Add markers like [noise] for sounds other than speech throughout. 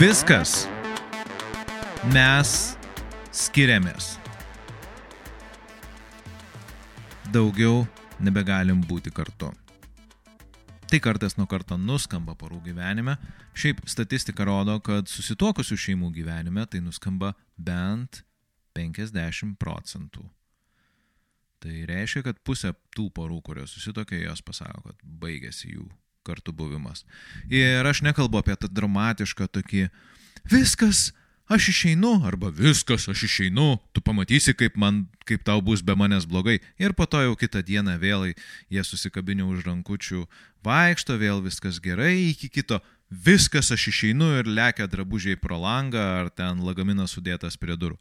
Viskas. Mes skiriamės. Daugiau nebegalim būti kartu. Tai kartas nuo karto nuskamba porų gyvenime. Šiaip statistika rodo, kad susituokusių šeimų gyvenime tai nuskamba bent 50 procentų. Tai reiškia, kad pusė tų porų, kurios susitokė, jos pasako, kad baigėsi jų kartu buvimas. Ir aš nekalbu apie tą dramatišką tokį viskas, aš išeinu, arba viskas, aš išeinu, tu pamatysi, kaip, man, kaip tau bus be manęs blogai. Ir po to jau kitą dieną vėl jie susikabinė už rankučių, vaikšto, vėl viskas gerai, iki kito viskas, aš išeinu ir lekia drabužiai pro langą, ar ten lagaminas sudėtas prie durų.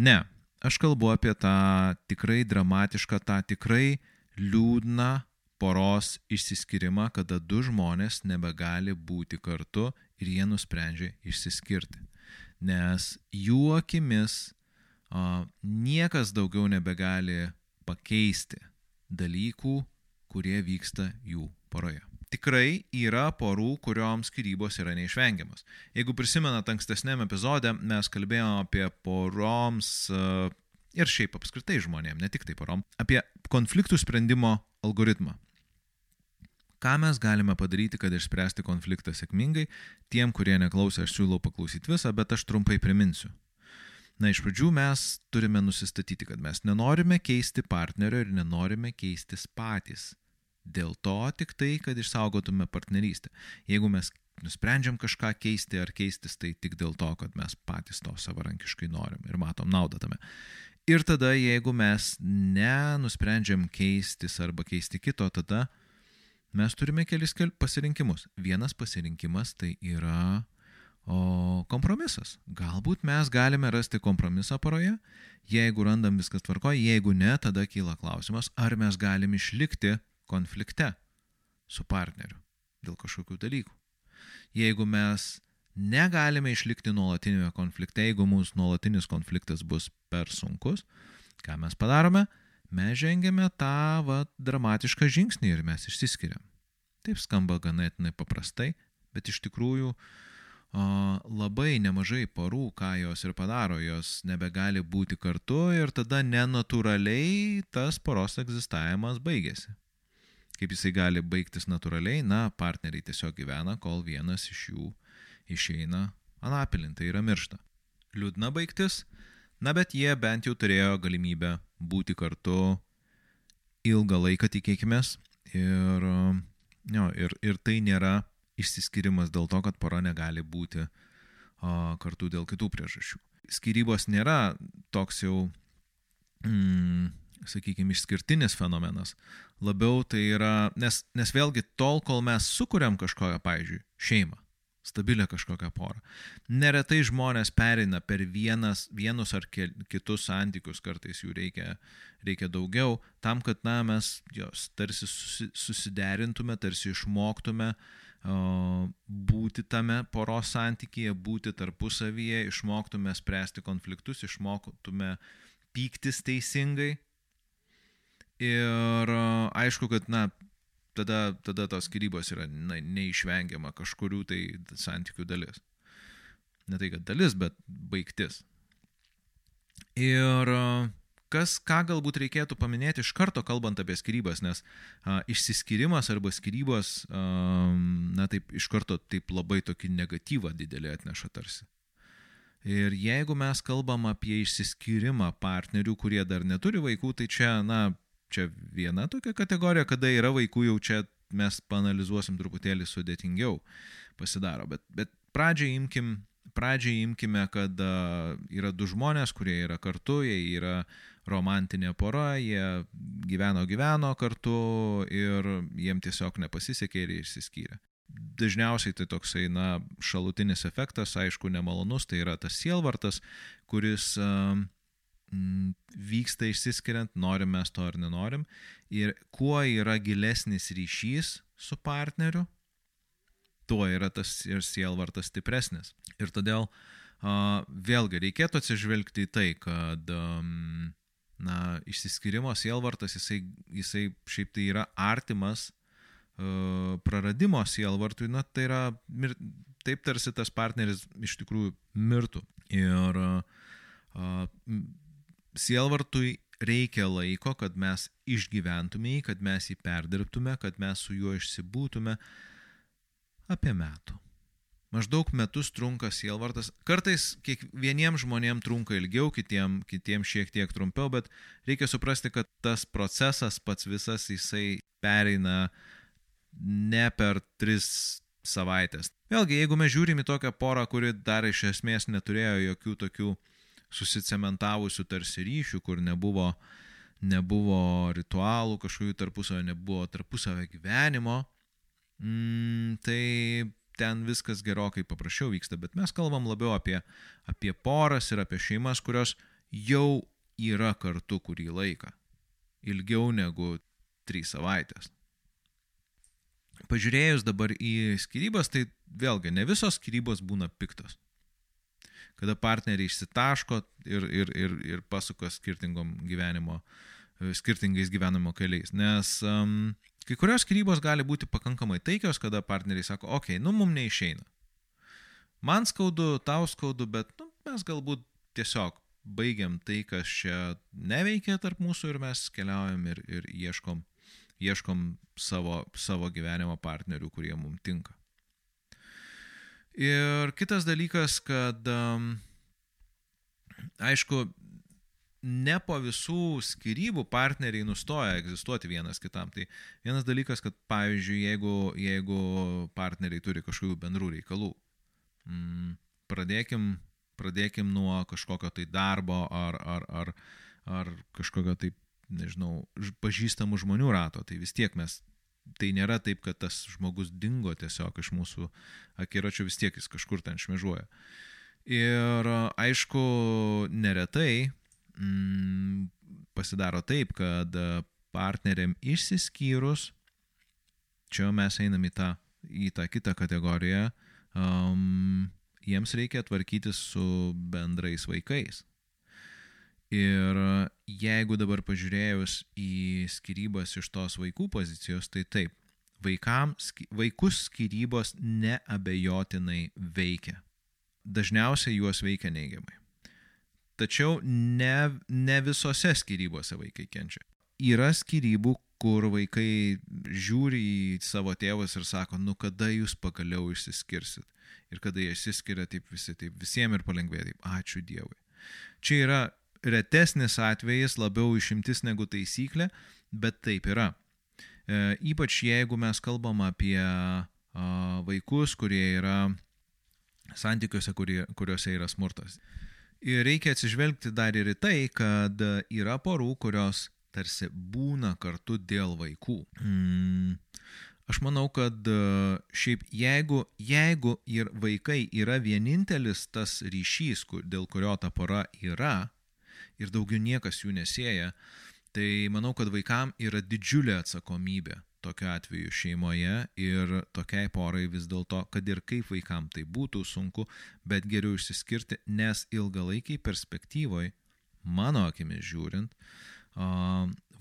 Ne, aš kalbu apie tą tikrai dramatišką, tą tikrai liūdną poros išsiskyrimą, kada du žmonės nebegali būti kartu ir jie nusprendžia išsiskirti. Nes jų akimis o, niekas daugiau nebegali pakeisti dalykų, kurie vyksta jų poroje. Tikrai yra porų, kurioms skirybos yra neišvengiamas. Jeigu prisimenat ankstesnėme epizode, mes kalbėjome apie poroms ir šiaip apskritai žmonėm, ne tik tai porom, apie konfliktų sprendimo algoritmą. Ką mes galime padaryti, kad išspręsti konfliktą sėkmingai? Tiem, kurie neklausė, aš siūlau paklausyti visą, bet aš trumpai priminsiu. Na, iš pradžių mes turime nusistatyti, kad mes nenorime keisti partnerio ir nenorime keistis patys. Dėl to tik tai, kad išsaugotume partnerystę. Jeigu mes nusprendžiam kažką keisti ar keistis, tai tik dėl to, kad mes patys to savarankiškai norim ir matom naudą tame. Ir tada, jeigu mes nenusprendžiam keistis arba keisti kito, tada mes turime kelis pasirinkimus. Vienas pasirinkimas tai yra o, kompromisas. Galbūt mes galime rasti kompromisą paroje, jeigu randam viskas tvarkoje, jeigu ne, tada kyla klausimas, ar mes galim išlikti konflikte su partneriu dėl kažkokių dalykų. Jeigu mes negalime išlikti nuolatinėme konflikte, jeigu mūsų nuolatinis konfliktas bus per sunkus, ką mes padarome? mes žengėme tą va, dramatišką žingsnį ir mes išsiskiriam. Taip skamba ganėtinai paprastai, bet iš tikrųjų labai nemažai porų, ką jos ir padaro, jos nebegali būti kartu ir tada nenatūraliai tas poros egzistavimas baigėsi. Kaip jisai gali baigtis natūraliai, na, partneriai tiesiog gyvena, kol vienas iš jų išeina anapilin, tai yra miršta. Liūdna baigtis, na bet jie bent jau turėjo galimybę būti kartu ilgą laiką, tikėkime. Ir, jo, ir, ir tai nėra išsiskirimas dėl to, kad pora negali būti o, kartu dėl kitų priežasčių. Skirybos nėra toks jau, mm, sakykime, išskirtinis fenomenas. Labiau tai yra, nes, nes vėlgi tol, kol mes sukūrėm kažkokią, pavyzdžiui, šeimą, stabilę kažkokią porą. Neretai žmonės pereina per vienas, vienus ar kitus santykius, kartais jų reikia, reikia daugiau, tam, kad na, mes jos tarsi susiderintume, tarsi išmoktume o, būti tame poros santykyje, būti tarpusavyje, išmoktume spręsti konfliktus, išmoktume pyktis teisingai. Ir aišku, kad, na, tada, tada tos skirybos yra na, neišvengiama kažkurių tai santykių dalis. Ne tai, kad dalis, bet baigtis. Ir kas, ką galbūt reikėtų paminėti iš karto, kalbant apie skirybas, nes a, išsiskirimas arba skirybos, a, na taip, iš karto taip labai tokį negatyvą didelį atneša tarsi. Ir jeigu mes kalbam apie išsiskyrimą partnerių, kurie dar neturi vaikų, tai čia, na, čia viena tokia kategorija, kada yra vaikų jau čia mes panalizuosim truputėlį sudėtingiau pasidaro, bet, bet pradžiai imkim, pradžiai imkime, kad yra du žmonės, kurie yra kartu, jie yra romantinė pora, jie gyveno gyveno kartu ir jiem tiesiog nepasisekė ir išsiskyrė. Dažniausiai tai toksai, na, šalutinis efektas, aišku, nemalonus, tai yra tas sielvartas, kuris uh, vyksta išsiskiriant, norim mes to ar nenorim. Ir kuo yra gilesnis ryšys su partneriu, tuo yra tas ir sielvartas stipresnis. Ir todėl uh, vėlgi reikėtų atsižvelgti į tai, kad um, na, išsiskirimo sielvartas, jisai, jisai šiaip tai yra artimas uh, praradimo sielvartui, na, tai yra, mir, taip tarsi tas partneris iš tikrųjų mirtų. Ir uh, sielvartui reikia laiko, kad mes išgyventume jį, kad mes jį perdirbtume, kad mes su juo išsibūtume apie metų. Maždaug metus trunka sielvartas. Kartais vieniems žmonėms trunka ilgiau, kitiems kitiem šiek tiek trumpiau, bet reikia suprasti, kad tas procesas pats visas jisai pereina ne per tris savaitės. Vėlgi, jeigu mes žiūrim į tokią porą, kuri dar iš esmės neturėjo jokių tokių susicementavusių tarsi ryšių, kur nebuvo, nebuvo ritualų kažkokių tarpusavio, nebuvo tarpusavio gyvenimo, mm, tai ten viskas gerokai paprasčiau vyksta, bet mes kalbam labiau apie, apie poras ir apie šeimas, kurios jau yra kartu kurį laiką. Ilgiau negu trys savaitės. Pažiūrėjus dabar į skirybas, tai vėlgi ne visos skirybos būna piktos. Kada partneriai išsitaško ir, ir, ir, ir pasuka skirtingom gyvenimo, skirtingais gyvenimo keliais. Nes um, Kai kurios skirybos gali būti pakankamai taikios, kada partneriai sako, okei, okay, nu mums neišeina. Man skaudu, tau skaudu, bet nu, mes galbūt tiesiog baigiam tai, kas čia neveikia tarp mūsų ir mes keliaujam ir, ir ieškom, ieškom savo, savo gyvenimo partnerių, kurie mums tinka. Ir kitas dalykas, kad um, aišku, ne po visų skirybų partneriai nustoja egzistuoti vienas kitam. Tai vienas dalykas, kad pavyzdžiui, jeigu, jeigu partneriai turi kažkokių bendrų reikalų, mm, pradėkim, pradėkim nuo kažkokio tai darbo ar, ar, ar, ar kažkokio tai, nežinau, pažįstamų žmonių rato, tai vis tiek mes Tai nėra taip, kad tas žmogus dingo tiesiog iš mūsų akiračio, vis tiek jis kažkur ten šmežuoja. Ir aišku, neretai mm, pasidaro taip, kad partneriam išsiskyrus, čia mes einam į tą, į tą kitą kategoriją, um, jiems reikia tvarkytis su bendrais vaikais. Ir jeigu dabar pažiūrėjus į skirybas iš tos vaikų pozicijos, tai taip, vaikam, vaikus skirybos neabejotinai veikia. Dažniausiai juos veikia neigiamai. Tačiau ne, ne visose skirybose vaikai kenčia. Yra skirybų, kur vaikai žiūri į savo tėvus ir sako, nu kada jūs pagaliau išsiskirsit. Ir kada jie išsiskiria, taip visi, taip visiems ir palengvėja, taip ačiū Dievui. Čia yra retesnis atvejis, labiau išimtis negu taisyklė, bet taip yra. E, ypač jeigu mes kalbam apie a, vaikus, kurie yra santykiuose, kurie, kuriuose yra smurtas. Ir reikia atsižvelgti dar ir į tai, kad yra porų, kurios tarsi būna kartu dėl vaikų. Mm. Aš manau, kad e, šiaip jeigu, jeigu ir vaikai yra vienintelis tas ryšys, kur, dėl kurio ta pora yra ir daugiau niekas jų nesėja, tai manau, kad vaikam yra didžiulė atsakomybė tokiu atveju šeimoje ir tokiai porai vis dėlto, kad ir kaip vaikam tai būtų sunku, bet geriau išsiskirti, nes ilgalaikiai perspektyvoje, mano akimis žiūrint,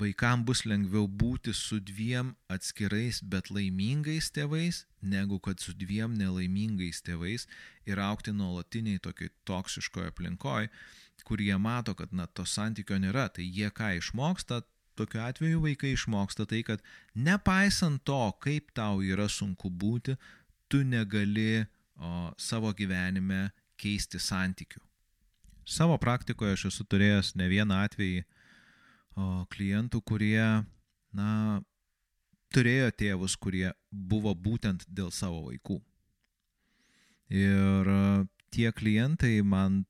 vaikam bus lengviau būti su dviem atskirais, bet laimingais tėvais, negu kad su dviem nelaimingais tėvais ir aukti nuolatiniai tokiai toksiškoje aplinkoje, kur jie mato, kad na, to santykio nėra, tai jie ką išmoksta, Tokiu atveju vaikai išmoksta tai, kad nepaisant to, kaip tau yra sunku būti, tu negali o, savo gyvenime keisti santykių. Savo praktikoje aš esu turėjęs ne vieną atvejį o, klientų, kurie, na, turėjo tėvus, kurie buvo būtent dėl savo vaikų. Ir tie klientai man,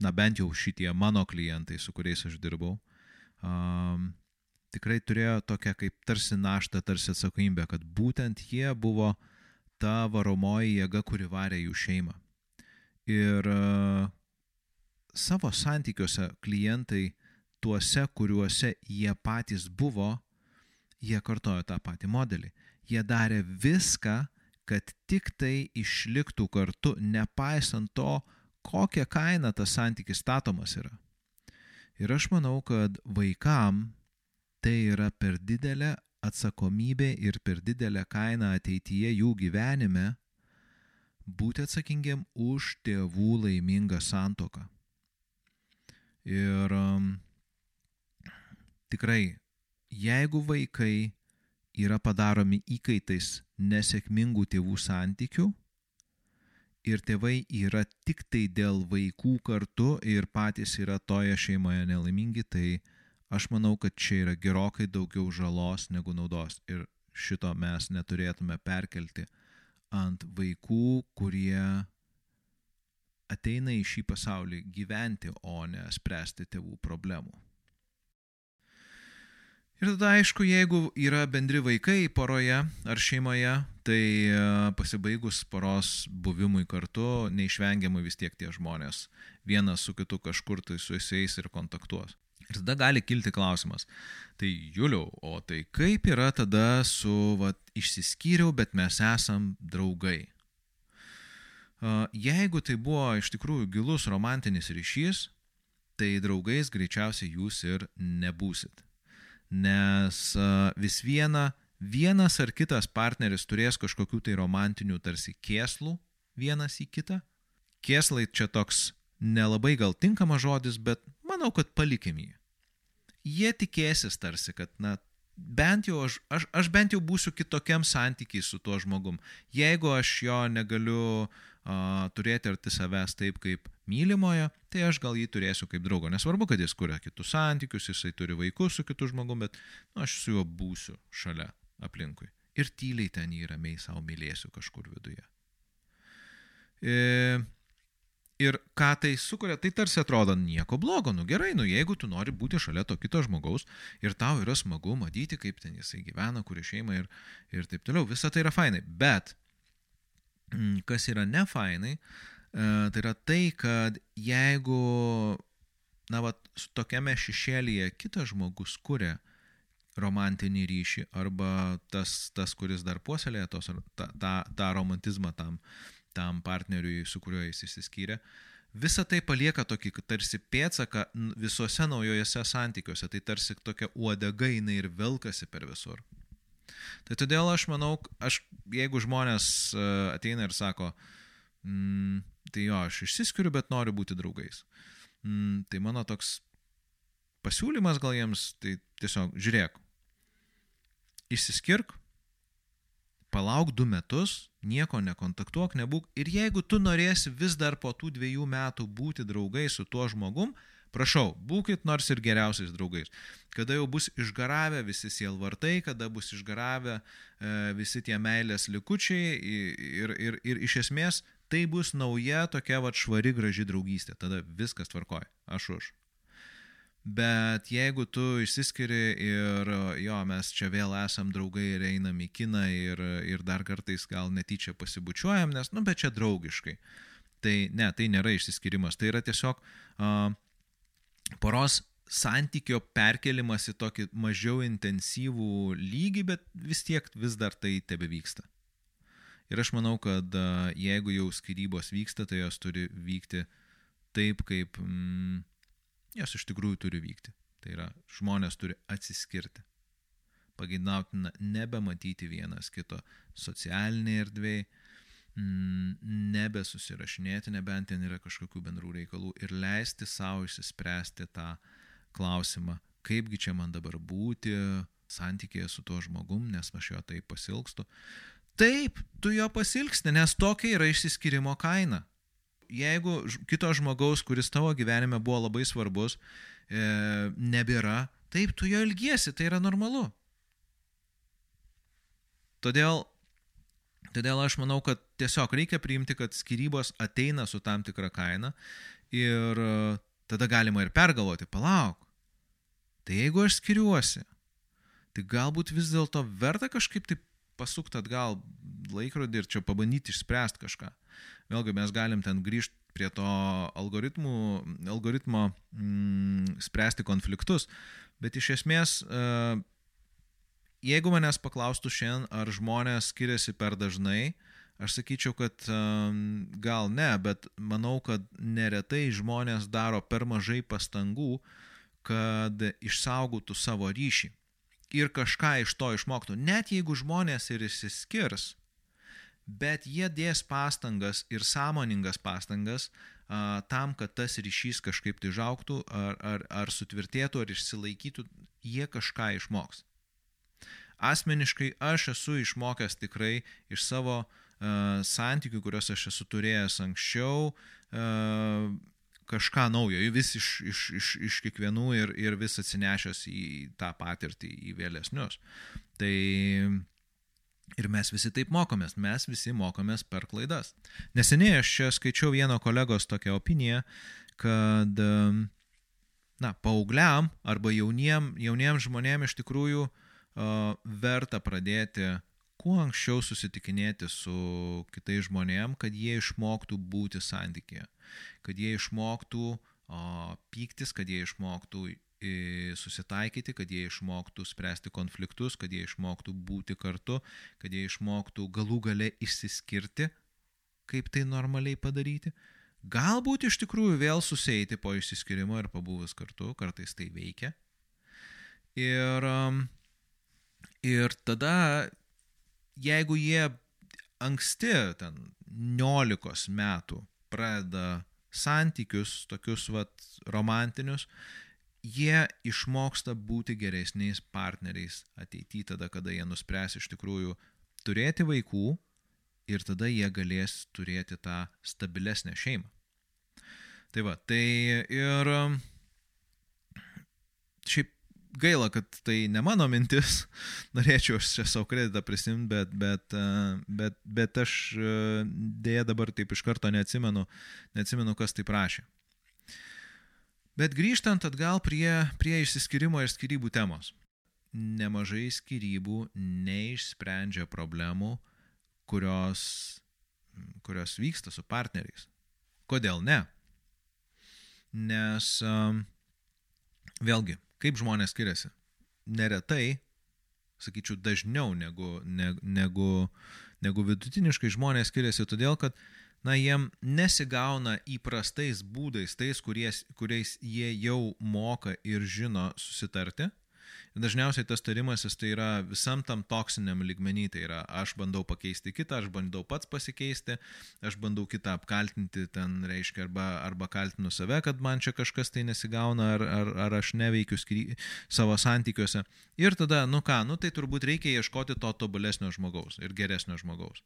na bent jau šitie mano klientai, su kuriais aš dirbau, um, tikrai turėjo tokią kaip tarsi naštą, tarsi atsakomybę, kad būtent jie buvo ta varomoji jėga, kuri varė jų šeimą. Ir uh, savo santykiuose klientai tuose, kuriuose jie patys buvo, jie kartojo tą patį modelį. Jie darė viską, kad tik tai išliktų kartu, nepaisant to, kokią kainą tas santykis statomas yra. Ir aš manau, kad vaikam tai yra per didelė atsakomybė ir per didelė kaina ateityje jų gyvenime būti atsakingiam už tėvų laimingą santoką. Ir um, tikrai, jeigu vaikai yra padaromi įkaitais nesėkmingų tėvų santykių ir tėvai yra tik tai dėl vaikų kartu ir patys yra toje šeimoje nelaimingi, tai aš manau, kad čia yra gerokai daugiau žalos negu naudos. Ir šito mes neturėtume perkelti ant vaikų, kurie ateina į šį pasaulį gyventi, o ne spręsti tėvų problemų. Ir tada aišku, jeigu yra bendri vaikai poroje ar šeimoje, tai e, pasibaigus poros buvimui kartu, neišvengiamai vis tiek tie žmonės vienas su kitu kažkur tai su jais ir kontaktuos. Ir tada gali kilti klausimas, tai Juliau, o tai kaip yra tada su, va, išsiskyriau, bet mes esam draugai? Jeigu tai buvo iš tikrųjų gilus romantinis ryšys, tai draugais greičiausiai jūs ir nebūsit nes vis viena, vienas ar kitas partneris turės kažkokių tai romantinių tarsi kėslų vienas į kitą. Kėslai čia toks nelabai gal tinkamas žodis, bet manau, kad palikim jį. Jie tikėsis tarsi, kad, na, bent jau aš, aš, aš bent jau būsiu kitokiam santykiai su tuo žmogum. Jeigu aš jo negaliu a, turėti arti savęs taip kaip mylimojo, tai aš gal jį turėsiu kaip draugo. Nesvarbu, kad jis kuria kitus santykius, jisai turi vaikus su kitu žmogum, bet nu, aš su juo būsiu šalia aplinkui. Ir tyliai ten jį ramiai savo mylėsiu kažkur viduje. E, ir ką tai sukuria, tai tarsi atrodo nieko blogo, nu gerai, nu jeigu tu nori būti šalia to kito žmogaus ir tau yra smagu matyti, kaip ten jisai gyvena, kuria šeima ir, ir taip toliau, visa tai yra fainai. Bet mm, kas yra ne fainai, tai yra tai, kad jeigu, na, va, tokiame šešėlyje kitas žmogus kuria romantinį ryšį arba tas, tas kuris dar puoselėja tos, tą, tą, tą romantizmą tam, tam partneriui, su kuriuo jis įsiskyrė, visa tai palieka tokį tarsi pėtsaką visuose naujojose santykiuose, tai tarsi tokia uodega jinai ir velkasi per visur. Tai todėl aš manau, aš, jeigu žmonės e, ateina ir sako, mm, Tai jo, aš išsiskiriu, bet noriu būti draugais. Mm, tai mano toks pasiūlymas gal jiems, tai tiesiog žiūrėk, išsiskirk, palauk du metus, nieko nekontaktuok, nebūk ir jeigu tu norėsi vis dar po tų dviejų metų būti draugai su tuo žmogum, Prašau, būkit nors ir geriausiais draugais. Kada jau bus išgaravę visi sielvartai, kada bus išgaravę e, visi tie meilės likučiai ir, ir, ir iš esmės tai bus nauja tokia va švari graži draugystė. Tada viskas tvarkoja. Aš už. Bet jeigu tu išsiskiri ir jo, mes čia vėl esam draugai ir einam į kiną ir, ir dar kartais gal netyčia pasibučiuojam, nes, nu, bet čia draugiškai. Tai ne, tai nėra išsiskirimas, tai yra tiesiog uh, poros santykio perkelimas į tokį mažiau intensyvų lygį, bet vis tiek vis dar tai tebe vyksta. Ir aš manau, kad jeigu jau skirybos vyksta, tai jos turi vykti taip, kaip mm, jos iš tikrųjų turi vykti. Tai yra, žmonės turi atsiskirti. Pageidautina nebematyti vienas kito socialinėje erdvėje, Mm, nebesusirašinėti, nebent ten yra kažkokių bendrų reikalų ir leisti savo išsispręsti tą klausimą, kaipgi čia man dabar būti santykėje su tuo žmogum, nes aš jo taip pasilgstu. Taip, tu jo pasilgsti, nes tokia yra išsiskirimo kaina. Jeigu kito žmogaus, kuris tavo gyvenime buvo labai svarbus, e, nebėra, taip, tu jo ilgiesi, tai yra normalu. Todėl Todėl aš manau, kad tiesiog reikia priimti, kad skirybos ateina su tam tikra kaina ir e, tada galima ir pergalvoti, palauk. Tai jeigu aš skiriuosi, tai galbūt vis dėlto verta kažkaip taip pasukti atgal laikrodį ir čia pabandyti išspręsti kažką. Vėlgi mes galim ten grįžti prie to algoritmo mm, spręsti konfliktus, bet iš esmės uh, jeigu manęs paklaustų šiandien, ar žmonės skiriasi per dažnai, aš sakyčiau, kad um, gal ne, bet manau, kad neretai žmonės daro per mažai pastangų, kad išsaugotų savo ryšį ir kažką iš to išmoktų. Net jeigu žmonės ir išsiskirs, bet jie dės pastangas ir sąmoningas pastangas a, tam, kad tas ryšys kažkaip tai žauktų, ar, ar, ar sutvirtėtų, ar išsilaikytų, jie kažką išmoks. Asmeniškai aš esu išmokęs tikrai iš savo uh, santykių, kuriuos aš esu turėjęs anksčiau, uh, kažką naujo, vis iš, iš, iš, iš kiekvienų ir, ir vis atsinešęs į tą patirtį, į vėlesnius. Tai ir mes visi taip mokomės, mes visi mokomės per klaidas. Neseniai aš čia skaičiau vieno kolegos tokią opiniją, kad, na, paaugliam arba jauniem, jauniem žmonėm iš tikrųjų uh, verta pradėti kuo anksčiau susitikinėti su kitais žmonėm, kad jie išmoktų būti santykėje, kad jie išmoktų pyktis, kad jie išmoktų susitaikyti, kad jie išmoktų spręsti konfliktus, kad jie išmoktų būti kartu, kad jie išmoktų galų gale išsiskirti, kaip tai normaliai padaryti. Galbūt iš tikrųjų vėl susėti po išsiskirimo ir pabuvus kartu, kartais tai veikia. Ir, ir tada jeigu jie anksti, ten, 19 metų pradeda santykius, tokius vat romantinius, jie išmoksta būti geresniais partneriais ateityje, tada, kada jie nuspręs iš tikrųjų turėti vaikų ir tada jie galės turėti tą stabilesnę šeimą. Tai va, tai ir šiaip gaila, kad tai ne mano mintis, [laughs] norėčiau aš čia savo kreditą prisimti, bet, bet, e, bet, bet aš e, dėja dabar taip iš karto neatsimenu, neatsimenu, kas tai prašė. Bet grįžtant atgal prie, prie išsiskirimo ir skirybų temos. Nemažai skirybų neišsprendžia problemų, kurios, kurios vyksta su partneriais. Kodėl ne? Nes um, vėlgi, Kaip žmonės skiriasi? Neretai, sakyčiau, dažniau negu, ne, negu, negu vidutiniškai žmonės skiriasi todėl, kad na, jiem nesigauna įprastais būdais, tais, kuries, kuriais jie jau moka ir žino susitarti, Dažniausiai tas tarimasis tai yra visam tam toksiniam ligmenį, tai yra aš bandau pakeisti kitą, aš bandau pats pasikeisti, aš bandau kitą apkaltinti, ten reiškia, arba, arba kaltinu save, kad man čia kažkas tai nesigauna, ar, ar, ar aš neveikiu skry... savo santykiuose. Ir tada, nu ką, nu tai turbūt reikia ieškoti to tobulesnio žmogaus ir geresnio žmogaus.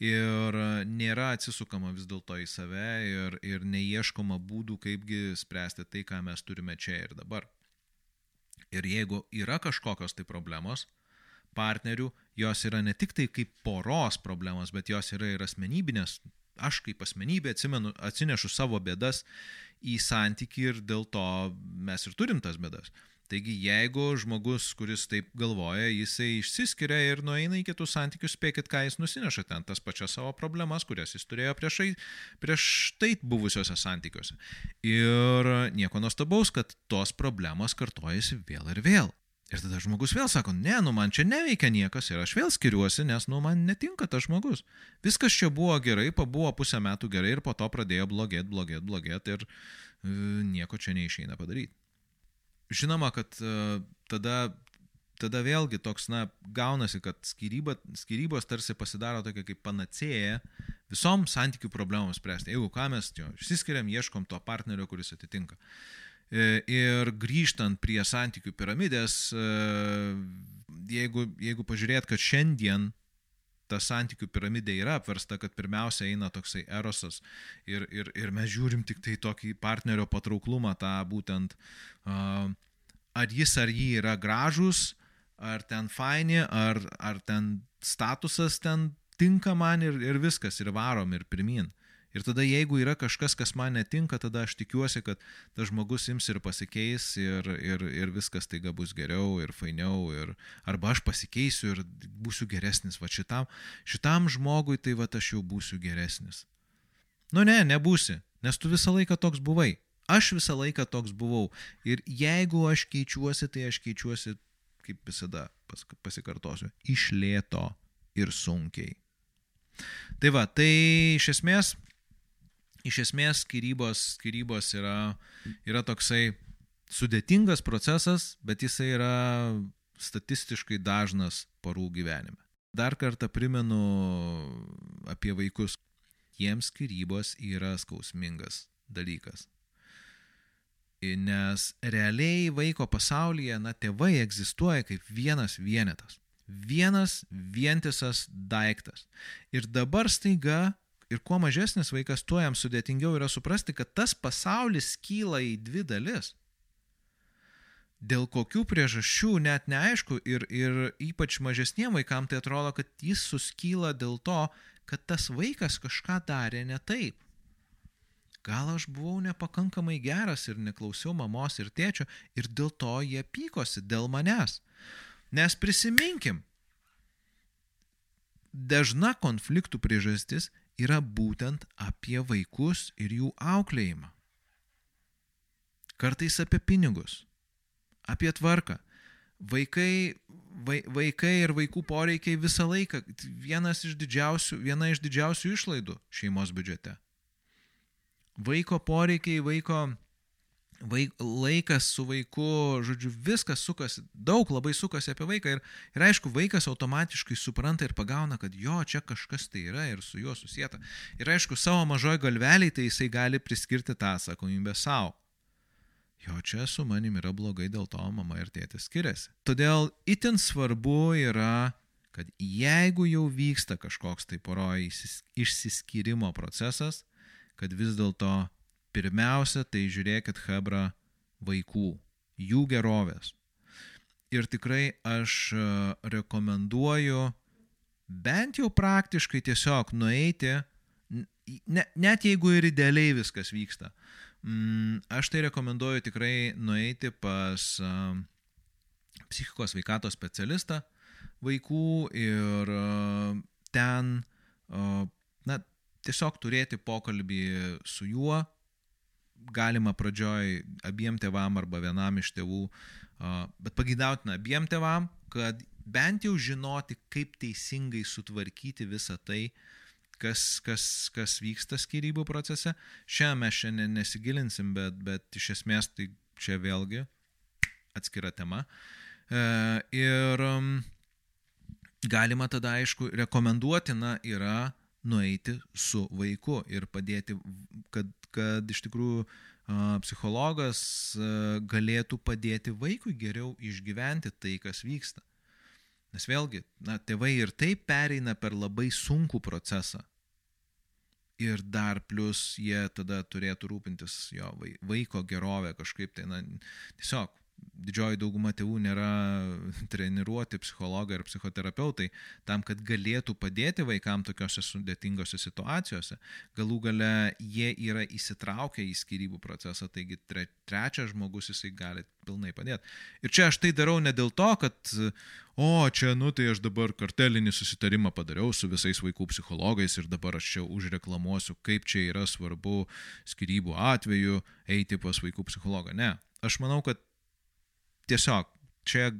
Ir nėra atsisukama vis dėlto į save ir, ir neieškoma būdų, kaipgi spręsti tai, ką mes turime čia ir dabar. Ir jeigu yra kažkokios tai problemos, partnerių, jos yra ne tik tai kaip poros problemos, bet jos yra ir asmenybinės. Aš kaip asmenybė atsimenu, atsinešu savo bėdas į santyki ir dėl to mes ir turim tas bėdas. Taigi jeigu žmogus, kuris taip galvoja, jisai išsiskiria ir nueina į kitus santykius, spėkit, ką jis nusineša ten, tas pačias savo problemas, kurias jis turėjo prieš, prieš tai buvusiuose santykiuose. Ir nieko nuostabaus, kad tos problemos kartojasi vėl ir vėl. Ir tada žmogus vėl sako, ne, nu man čia neveikia niekas ir aš vėl skiriuosi, nes nu man netinka tas žmogus. Viskas čia buvo gerai, pabuvo pusę metų gerai ir po to pradėjo blogėti, blogėti, blogėti ir e, nieko čia neišeina padaryti. Žinoma, kad uh, tada, tada vėlgi toks, na, gaunasi, kad skyryba, skyrybos tarsi pasidaro tokia kaip panacėja visom santykių problemams spręsti. Jeigu ką mes jo, išsiskiriam, ieškom to partnerio, kuris atitinka. E, ir grįžtant prie santykių piramidės, e, jeigu, jeigu pažiūrėt, kad šiandien ta santykių piramidė yra apversta, kad pirmiausia eina toksai erosas ir, ir, ir mes žiūrim tik tai tokį partnerio patrauklumą, tą būtent, ar jis ar jį yra gražus, ar ten faini, ar, ar ten statusas ten tinka man ir, ir viskas, ir varom, ir pirmin. Ir tada jeigu yra kažkas, kas man netinka, tada aš tikiuosi, kad tas žmogus ims ir pasikeis ir, ir, ir viskas taiga bus geriau ir fainiau. Ir, arba aš pasikeisiu ir būsiu geresnis. Va šitam, šitam žmogui tai va aš jau būsiu geresnis. Nu ne, nebūsi, nes tu visą laiką toks buvai. Aš visą laiką toks buvau. Ir jeigu aš keičiuosi, tai aš keičiuosi, kaip visada pasikartosiu, iš lėto ir sunkiai. Tai va, tai iš esmės iš esmės skirybos, skirybos yra, yra toksai sudėtingas procesas, bet jisai yra statistiškai dažnas porų gyvenime. Dar kartą primenu apie vaikus. Jiems skirybos yra skausmingas dalykas. Nes realiai vaiko pasaulyje, na, tėvai egzistuoja kaip vienas vienetas. Vienas vientisas daiktas. Ir dabar staiga, ir kuo mažesnis vaikas, tuo jam sudėtingiau yra suprasti, kad tas pasaulis kyla į dvi dalis dėl kokių priežasčių net neaišku ir, ir ypač mažesniem vaikam tai atrodo, kad jis suskyla dėl to, kad tas vaikas kažką darė ne taip. Gal aš buvau nepakankamai geras ir neklausiau mamos ir tėčio ir dėl to jie pykosi dėl manęs. Nes prisiminkim, dažna konfliktų priežastis yra būtent apie vaikus ir jų auklėjimą. Kartais apie pinigus, apie tvarką. Vaikai, vai, vaikai ir vaikų poreikiai visą laiką iš viena iš didžiausių išlaidų šeimos biudžete. Vaiko poreikiai, vaiko vaik, laikas su vaiku, žodžiu, viskas sukasi, daug labai sukasi apie vaiką ir, ir aišku, vaikas automatiškai supranta ir pagauna, kad jo, čia kažkas tai yra ir su juo susijęta. Ir aišku, savo mažoj galveliai tai jisai gali priskirti tą atsakomybę savo jo čia su manim yra blogai, dėl to mama ir tėtis skiriasi. Todėl itin svarbu yra, kad jeigu jau vyksta kažkoks tai poroje išsiskyrimo procesas, kad vis dėlto pirmiausia tai žiūrėkit Hebra vaikų, jų gerovės. Ir tikrai aš e, rekomenduoju bent jau praktiškai tiesiog nueiti, ne, net jeigu ir idealiai viskas vyksta, Mm, aš tai rekomenduoju tikrai nueiti pas psichikos veikatos specialistą vaikų ir ten, na, tiesiog turėti pokalbį su juo, galima pradžioj abiem tėvam arba vienam iš tėvų, bet pagydautina abiem tėvam, kad bent jau žinoti, kaip teisingai sutvarkyti visą tai, kas, kas, kas vyksta skirybų procese. Šiandien mes šiandien nesigilinsim, bet, bet iš esmės tai čia vėlgi atskira tema. E, ir galima tada, aišku, rekomenduotina yra nueiti su vaiku ir padėti, kad, kad iš tikrųjų psichologas galėtų padėti vaikui geriau išgyventi tai, kas vyksta. Nes vėlgi, na, tėvai ir taip pereina per labai sunkų procesą ir dar plus jie tada turėtų rūpintis jo vaiko gerovę kažkaip tai, na, tiesiog didžioji dauguma tėvų nėra treniruoti psichologai ar psichoterapeutai tam, kad galėtų padėti vaikams tokiuose sudėtingose situacijose. Galų gale jie yra įsitraukę į skirybų procesą, taigi tre, trečias žmogus jisai gali pilnai padėti. Ir čia aš tai darau ne dėl to, kad, o čia, nu tai aš dabar kartelinį susitarimą padariau su visais vaikų psichologais ir dabar aš čia užreklamuosiu, kaip čia yra svarbu skirybų atveju eiti pas vaikų psichologą. Ne. Aš manau, kad tiesiog čia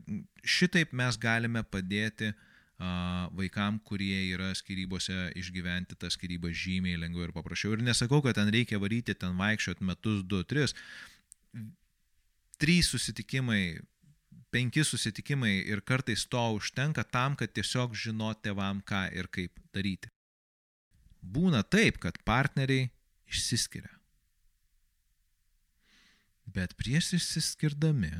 šitaip mes galime padėti vaikam, kurie yra skirybose išgyventi tą skirybą žymiai lengviau ir paprasčiau. Ir nesakau, kad ten reikia varyti, ten vaikščiot metus, du, tris. Trys susitikimai, penki susitikimai ir kartais to užtenka tam, kad tiesiog žinot tevam, ką ir kaip daryti. Būna taip, kad partneriai išsiskiria. Bet prieš išsiskirdami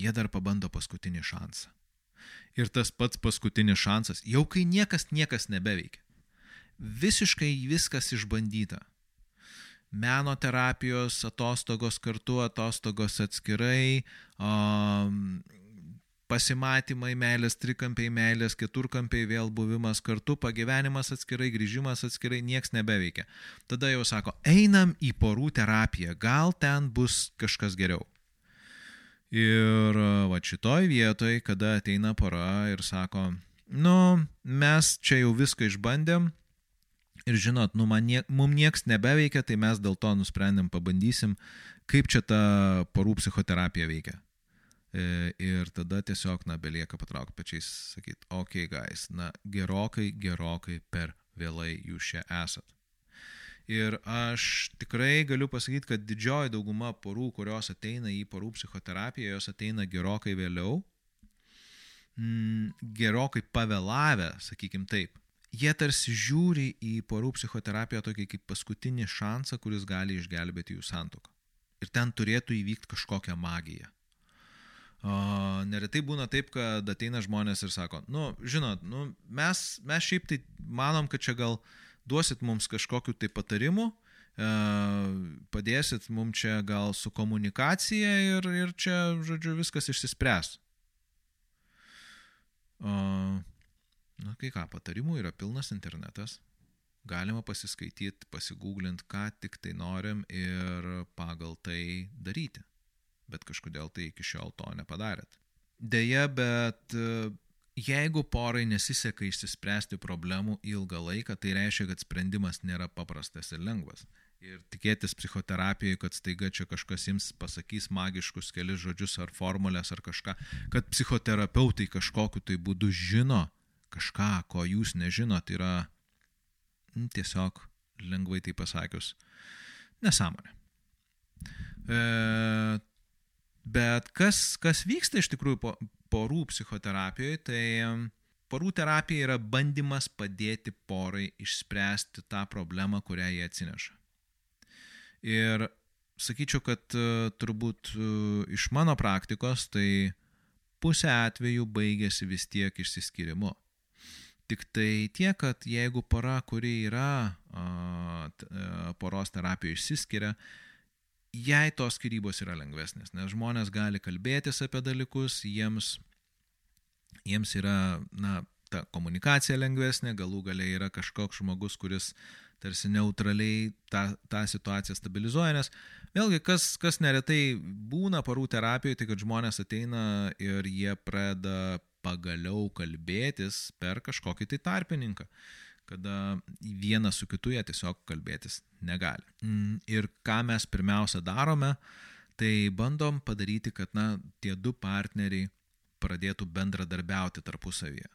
jie dar pabando paskutinį šansą. Ir tas pats paskutinis šansas, jau kai niekas niekas nebeveikia. Visiškai viskas išbandyta. Meno terapijos atostogos kartu, atostogos atskirai, um, pasimatymai, meilės trikampiai, meilės keturkampiai, vėl buvimas kartu, pagyvenimas atskirai, grįžimas atskirai, nieks nebeveikia. Tada jau sako, einam į porų terapiją, gal ten bus kažkas geriau. Ir va šitoj vietoj, kada ateina pora ir sako, nu, mes čia jau viską išbandėm ir žinot, nu, nie, mums nieks nebeveikia, tai mes dėl to nusprendėm, pabandysim, kaip čia ta porų psichoterapija veikia. E, ir tada tiesiog, na, belieka patraukti pečiais, sakyti, okay, guys, na, gerokai, gerokai per vėlai jūs čia esat. Ir aš tikrai galiu pasakyti, kad didžioji dauguma porų, kurios ateina į porų psichoterapiją, jos ateina gerokai vėliau. mm, gerokai pavėlavę, sakykim taip, jie tarsi žiūri į porų psichoterapiją tokį kaip paskutinį šansą, kuris gali išgelbėti jų santoką. Ir ten turėtų įvykti kažkokią magiją. O, neretai būna taip, kad ateina žmonės ir sako, nu, žinot, nu, mes, mes šiaip tai manom, kad čia gal duosit mums kažkokiu tai patarimu, e, padėsit mums čia gal su komunikacija ir, ir čia, žodžiu, viskas išsispręs. Na, kai ką, patarimų yra pilnas internetas, galima pasiskaityti, pasigūglint, ką tik tai norim ir pagal tai daryti bet kažkodėl tai iki šiol to nepadarėt. Deja, bet jeigu porai nesiseka išsispręsti problemų ilgą laiką, tai reiškia, kad sprendimas nėra paprastas ir lengvas. Ir tikėtis psichoterapijoje, kad staiga čia kažkas jums pasakys magiškus kelius žodžius ar formulės ar kažką, kad psichoterapeutai kažkokiu tai būdu žino kažką, ko jūs nežinot, yra tiesiog lengvai tai pasakius nesąmonė. E, Bet kas, kas vyksta iš tikrųjų po, porų psichoterapijoje, tai porų terapija yra bandymas padėti porai išspręsti tą problemą, kurią jie atsineša. Ir sakyčiau, kad e, turbūt e, iš mano praktikos tai pusė atvejų baigėsi vis tiek išsiskirimu. Tik tai tiek, kad jeigu pora, kuri yra a, e, poros terapijoje išsiskiria, jei tos skirybos yra lengvesnės, nes žmonės gali kalbėtis apie dalykus, jiems, jiems yra, na, ta komunikacija lengvesnė, galų galiai yra kažkoks žmogus, kuris tarsi neutraliai tą, tą situaciją stabilizuoja, nes vėlgi, kas, kas neretai būna parų terapijoje, tai kad žmonės ateina ir jie pradeda pagaliau kalbėtis per kažkokį tai tarpininką. Uh, kada vienas su kitu jie tiesiog kalbėtis negali. Mm, ir ką mes pirmiausia darome, tai bandom padaryti, kad na, tie du partneriai pradėtų bendradarbiauti tarpusavyje.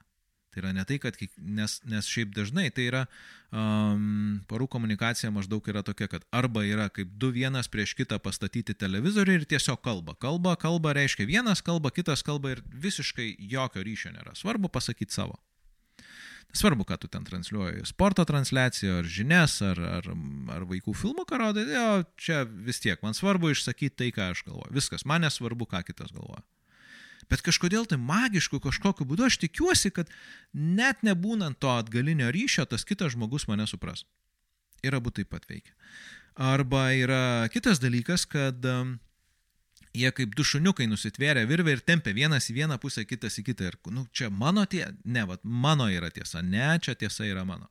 Tai yra ne tai, kad, nes, nes šiaip dažnai tai yra, um, parų komunikacija maždaug yra tokia, kad arba yra kaip du vienas prieš kitą pastatyti televizorių ir tiesiog kalba. Kalba, kalba reiškia vienas kalba, kitas kalba ir visiškai jokio ryšio nėra. Svarbu pasakyti savo. Svarbu, ką tu ten transliuoji. Sporto transliaciją, ar žinias, ar, ar, ar vaikų filmų karodai, jo, čia vis tiek. Man svarbu išsakyti tai, ką aš galvoju. Viskas, man nesvarbu, ką kitas galvoja. Bet kažkodėl tai magišku kažkokiu būdu aš tikiuosi, kad net nebūnant to atgalinio ryšio, tas kitas žmogus mane supras. Ir abu taip pat veikia. Arba yra kitas dalykas, kad um, jie kaip du šuniukai nusitvėrė virvę ir tempė vienas į vieną pusę, kitas į kitą. Ir, nu, čia mano tie, ne, vat, mano yra tiesa, ne, čia tiesa yra mano.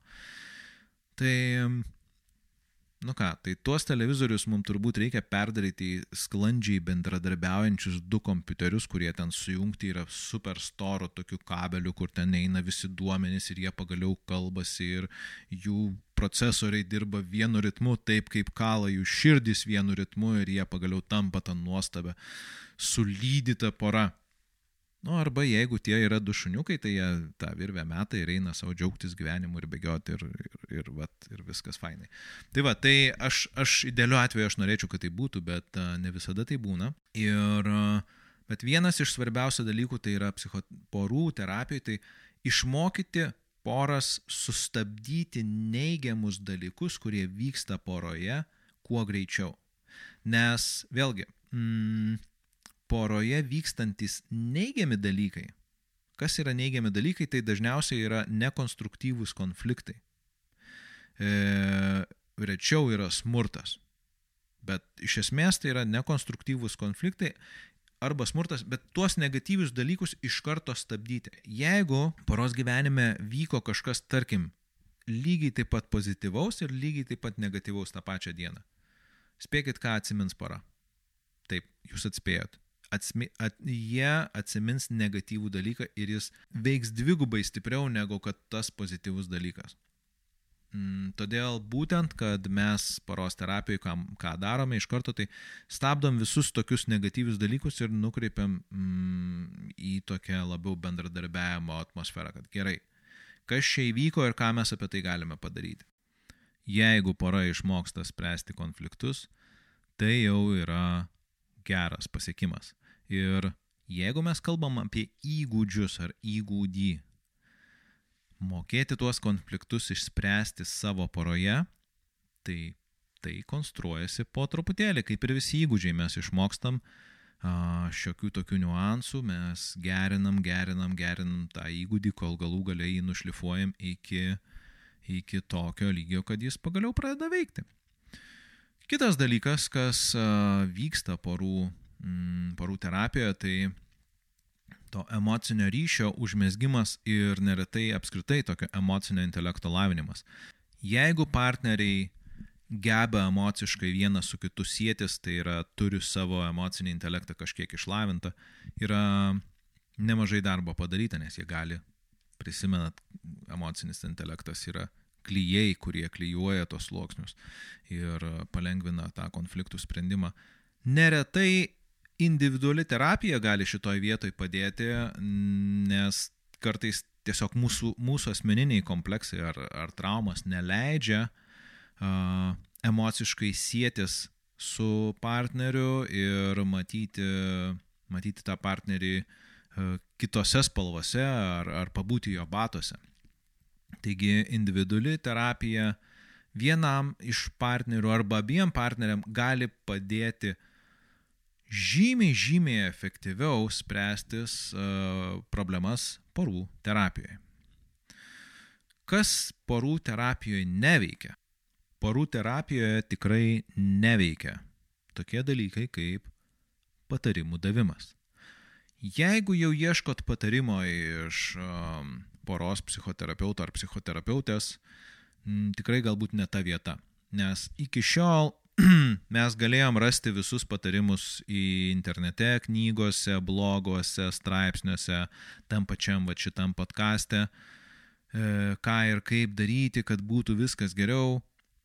Tai Nu ką, tai tuos televizorius mums turbūt reikia perdaryti į sklandžiai bendradarbiaujančius du kompiuterius, kurie ten sujungti yra super storo tokiu kabeliu, kur ten eina visi duomenys ir jie pagaliau kalbasi ir jų procesoriai dirba vienu ritmu, taip kaip kala jų širdis vienu ritmu ir jie pagaliau tampa tą nuostabę sulydytą porą. Nu, arba jeigu tie yra du šuniukai, tai jie tą virvę metą ir eina savo džiaugtis gyvenimu ir bėgioti ir, ir, ir, vat, ir viskas fainai. Tai va, tai aš, aš idealiu atveju aš norėčiau, kad tai būtų, bet uh, ne visada tai būna. Ir, uh, bet vienas iš svarbiausių dalykų tai yra psichoporų terapijai, tai išmokyti poras sustabdyti neigiamus dalykus, kurie vyksta poroje, kuo greičiau. Nes vėlgi, mm, poroje vykstantis neigiami dalykai. Kas yra neigiami dalykai, tai dažniausiai yra nekonstruktyvūs konfliktai. E, rečiau yra smurtas. Bet iš esmės tai yra nekonstruktyvūs konfliktai arba smurtas, bet tuos negatyvius dalykus iš karto stabdyti. Jeigu poros gyvenime vyko kažkas, tarkim, lygiai taip pat pozityvaus ir lygiai taip pat negatyvaus tą pačią dieną. Spėkit, ką atsimins pora. Taip, jūs atspėjot atsmi, at, jie atsimins negatyvų dalyką ir jis veiks dvigubai stipriau negu kad tas pozityvus dalykas. Mm, todėl būtent, kad mes paros terapijoje, ką, ką darome iš karto, tai stabdom visus tokius negatyvius dalykus ir nukreipiam mm, į tokią labiau bendradarbiavimo atmosferą, kad gerai, kas čia įvyko ir ką mes apie tai galime padaryti. Jeigu pora išmoksta spręsti konfliktus, tai jau yra geras pasiekimas. Ir Jeigu mes kalbam apie įgūdžius ar įgūdį, mokėti tuos konfliktus išspręsti savo poroje, tai tai konstruojasi po truputėlį, kaip ir visi įgūdžiai mes išmokstam šiokių tokių niuansų, mes gerinam, gerinam, gerinam tą įgūdį, kol galų galiai jį nušlifuojam iki, iki tokio lygio, kad jis pagaliau pradeda veikti. Kitas dalykas, kas vyksta porų, m, porų terapijoje, tai to emocinio ryšio užmėsgymas ir neretai apskritai tokio emocinio intelekto lavinimas. Jeigu partneriai geba emociškai vienas su kitu sėtis, tai yra turi savo emocinį intelektą kažkiek išlavintą, yra nemažai darbo padaryta, nes jie gali, prisimenat, emocinis intelektas yra klyjei, kurie klyjuoja tos sluoksnius ir palengvina tą konfliktų sprendimą. Neretai individuali terapija gali šitoj vietoj padėti, nes kartais tiesiog mūsų, mūsų asmeniniai kompleksai ar, ar traumas neleidžia uh, emociškai sėtis su partneriu ir matyti, matyti tą partnerį kitose spalvose ar, ar pabūti jo batuose. Taigi individuali terapija vienam iš partnerių arba abiem partneriam gali padėti žymiai, žymiai efektyviau spręstis uh, problemas porų terapijoje. Kas porų terapijoje neveikia? porų terapijoje tikrai neveikia tokie dalykai kaip patarimų davimas. Jeigu jau ieškot patarimo iš um, poros psichoterapeuto ar psichoterapeutės, tikrai galbūt ne ta vieta. Nes iki šiol [clears throat] mes galėjom rasti visus patarimus į internete, knygose, bloguose, straipsniuose, tam pačiam va šitam podkaste, e, ką ir kaip daryti, kad būtų viskas geriau.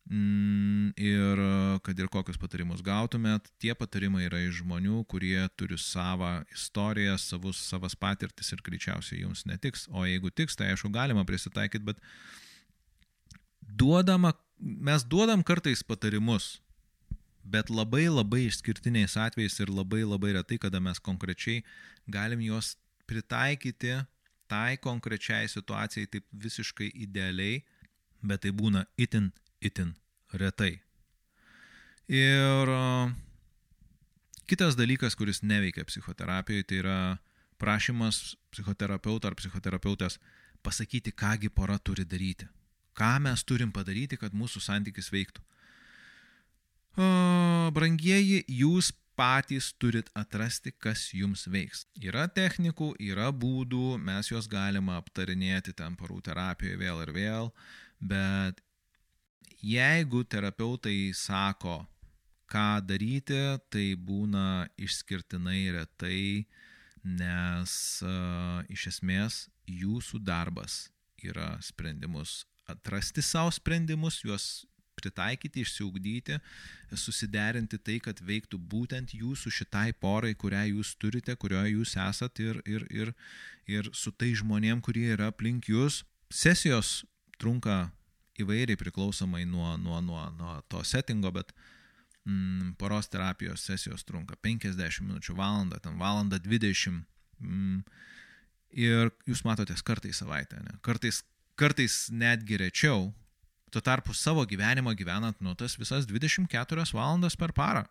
Mm, ir kad ir kokius patarimus gautumėt, tie patarimai yra iš žmonių, kurie turi savo istoriją, savus, savas patirtis ir greičiausiai jums netiks. O jeigu tiks, tai aišku, galima prisitaikyti, bet duodama, mes duodam kartais patarimus, bet labai labai išskirtiniais atvejais ir labai labai retai, kada mes konkrečiai galim juos pritaikyti tai konkrečiai situacijai taip visiškai idealiai, bet tai būna itin itin retai. Ir kitas dalykas, kuris neveikia psichoterapijoje, tai yra prašymas psichoterapeuto ar psichoterapeutės pasakyti, kągi pora turi daryti. Ką mes turim padaryti, kad mūsų santykis veiktų. Brangieji, jūs patys turit atrasti, kas jums veiks. Yra technikų, yra būdų, mes juos galima aptarinėti ten parų terapijoje vėl ir vėl, bet Jeigu terapeutai sako, ką daryti, tai būna išskirtinai retai, nes uh, iš esmės jūsų darbas yra sprendimus atrasti savo sprendimus, juos pritaikyti, išsiugdyti, susiderinti tai, kad veiktų būtent jūsų šitai porai, kurią jūs turite, kurioje jūs esat ir, ir, ir, ir su tai žmonėm, kurie yra aplink jūs. Sesijos trunka įvairiai priklausomai nuo, nuo, nuo, nuo to settingo, bet mm, poros terapijos sesijos trunka 50 minučių, valandą, ten valandą 20. Mm, ir jūs matotės kartais savaitę, ne? kartais, kartais netgi rečiau, tuo tarpu savo gyvenimą gyvenant nu tas visas 24 valandas per parą.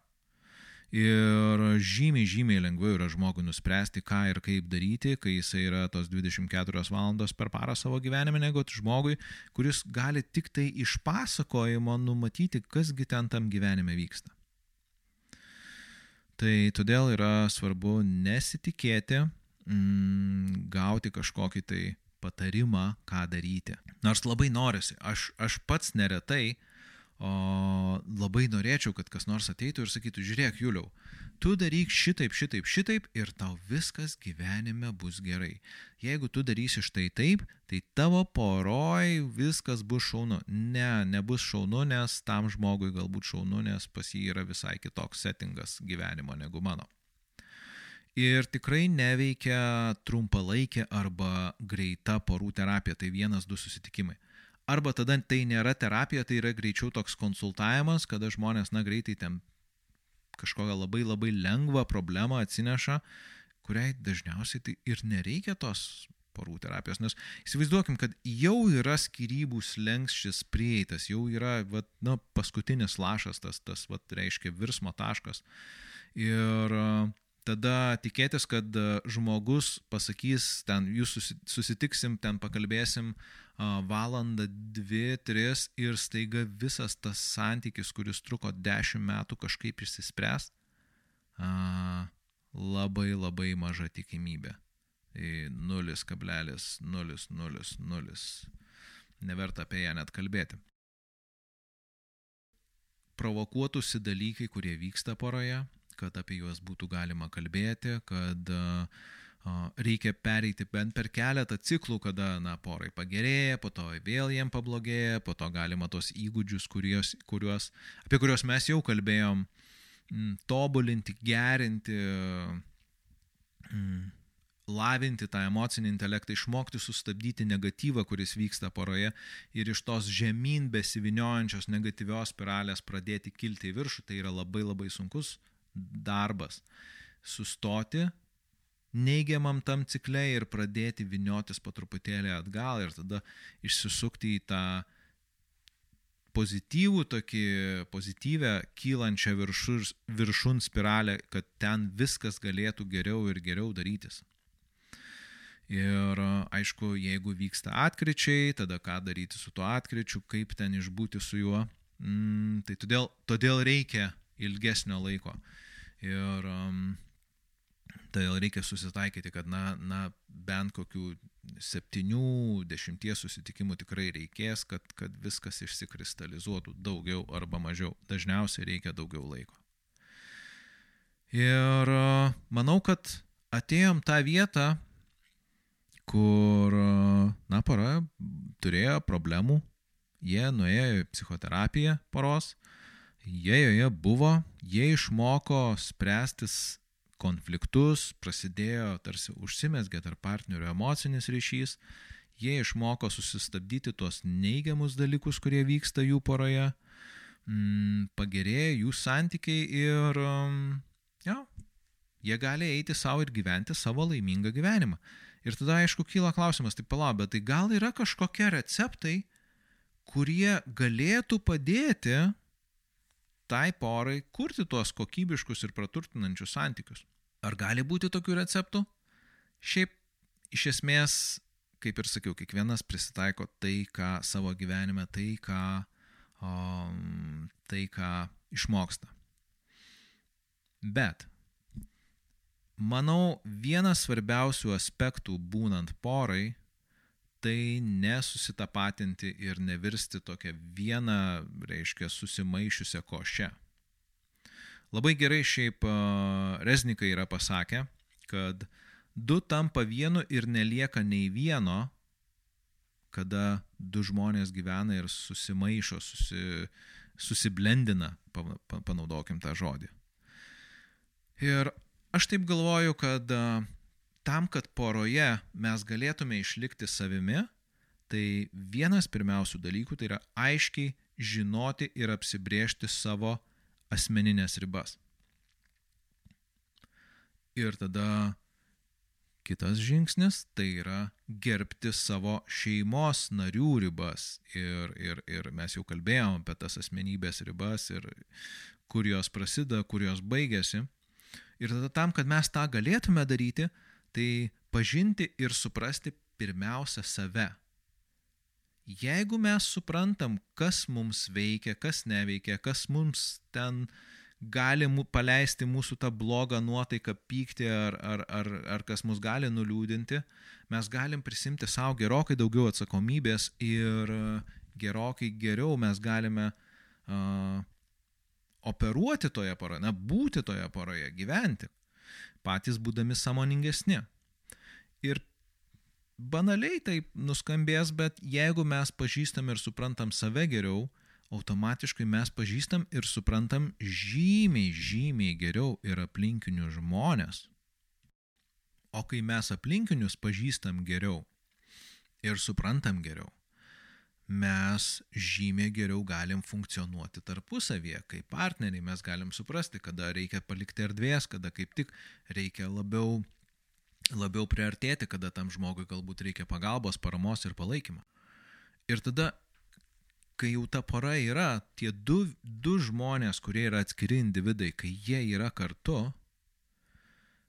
Ir žymiai, žymiai lengviau yra žmogui nuspręsti, ką ir kaip daryti, kai jisai yra tos 24 valandos per parą savo gyvenime, negu žmogui, kuris gali tik tai iš pasakojimo numatyti, kasgi ten tam gyvenime vyksta. Tai todėl yra svarbu nesitikėti, mm, gauti kažkokį tai patarimą, ką daryti. Nors labai norisi, aš, aš pats neretai O labai norėčiau, kad kas nors ateitų ir sakytų, žiūrėk, Juliau, tu daryk šitaip, šitaip, šitaip ir tau viskas gyvenime bus gerai. Jeigu tu darysi štai taip, tai tavo poroj viskas bus šaunu. Ne, nebus šaunu, nes tam žmogui galbūt šaunu, nes pas jį yra visai kitoks settingas gyvenimo negu mano. Ir tikrai neveikia trumpalaikė arba greita porų terapija, tai vienas, du susitikimai. Arba tada tai nėra terapija, tai yra greičiau toks konsultavimas, kada žmonės, na, greitai ten kažkokią labai labai lengvą problemą atsineša, kuriai dažniausiai tai ir nereikia tos porų terapijos, nes įsivaizduokim, kad jau yra skirybų slengščis prieitas, jau yra vat, na, paskutinis lašas, tas, tas vat, reiškia virsmo taškas. Ir tada tikėtis, kad žmogus pasakys, ten jūs susitiksim, ten pakalbėsim valandą, dvi, tris ir staiga visas tas santykis, kuris truko dešimt metų kažkaip išsispręs, labai labai maža tikimybė. 0,000. Neverta apie ją net kalbėti. Provokuotųsi dalykai, kurie vyksta poroje, kad apie juos būtų galima kalbėti, kad reikia pereiti bent per keletą ciklų, kada, na, porai pagerėja, po to vėl jiem pablogėja, po to galima tos įgūdžius, kurios, kuriuos, apie kuriuos mes jau kalbėjom, tobulinti, gerinti, lavinti tą emocinį intelektą, išmokti sustabdyti negatyvą, kuris vyksta poroje ir iš tos žemyn besiviniojančios negatyvios spiralės pradėti kilti į viršų, tai yra labai labai sunkus darbas. Sustoti neigiamam tam cikle ir pradėti viniotis po truputėlį atgal ir tada išsisukti į tą pozityvų tokį, pozityvę kylančią viršus, viršun spiralę, kad ten viskas galėtų geriau ir geriau darytis. Ir aišku, jeigu vyksta atkričiai, tada ką daryti su tuo atkričiu, kaip ten išbūti su juo. Mm, tai todėl, todėl reikia ilgesnio laiko. Ir um, todėl reikia susitaikyti, kad na, na, bent kokių septynių, dešimties susitikimų tikrai reikės, kad, kad viskas išsikristalizuotų daugiau arba mažiau. Dažniausiai reikia daugiau laiko. Ir manau, kad atėjom tą vietą, kur, na, pora turėjo problemų, jie nuėjo į psichoterapiją poros, jie joje buvo, jie išmoko spręstis konfliktus, prasidėjo tarsi užsimesgė tarp partnerių emocinis ryšys, jie išmoko susistabdyti tuos neigiamus dalykus, kurie vyksta jų poroje, mm, pagerėjo jų santykiai ir, ja, jie gali eiti savo ir gyventi savo laimingą gyvenimą. Ir tada, aišku, kyla klausimas, tai pala, bet tai gal yra kažkokie receptai, kurie galėtų padėti tai porai kurti tuos kokybiškus ir praturtinančius santykius. Ar gali būti tokių receptų? Šiaip, iš esmės, kaip ir sakiau, kiekvienas prisitaiko tai, ką savo gyvenime, tai, ką, um, tai, ką išmoksta. Bet Manau, vienas svarbiausių aspektų būnant porai, tai nesusitapatinti ir nevirsti tokią vieną, reiškia, susimaišiusią košę. Labai gerai šiaip Reznikai yra pasakę, kad du tampa vienu ir nelieka nei vieno, kada du žmonės gyvena ir susimaišo, susi, susiblendina, panaudokim tą žodį. Ir Aš taip galvoju, kad tam, kad poroje mes galėtume išlikti savimi, tai vienas pirmiausių dalykų tai yra aiškiai žinoti ir apsibriežti savo asmeninės ribas. Ir tada kitas žingsnis tai yra gerbti savo šeimos narių ribas. Ir, ir, ir mes jau kalbėjom apie tas asmenybės ribas ir kur jos prasideda, kur jos baigėsi. Ir tada tam, kad mes tą galėtume daryti, tai pažinti ir suprasti pirmiausia save. Jeigu mes suprantam, kas mums veikia, kas neveikia, kas mums ten gali paleisti mūsų tą blogą nuotaiką, pykti ar, ar, ar, ar kas mus gali nuliūdinti, mes galim prisimti savo gerokai daugiau atsakomybės ir gerokai geriau mes galime uh, operuoti toje poroje, na, būti toje poroje, gyventi, patys būdami samoningesni. Ir banaliai tai nuskambės, bet jeigu mes pažįstam ir suprantam save geriau, automatiškai mes pažįstam ir suprantam žymiai, žymiai geriau ir aplinkinius žmonės. O kai mes aplinkinius pažįstam geriau ir suprantam geriau, mes žymiai geriau galim funkcionuoti tarpusavyje, kaip partneriai mes galim suprasti, kada reikia palikti erdvės, kada kaip tik reikia labiau labiau priartėti, kada tam žmogui galbūt reikia pagalbos, paramos ir palaikymo. Ir tada, kai jau ta pora yra, tie du, du žmonės, kurie yra atskiri individai, kai jie yra kartu,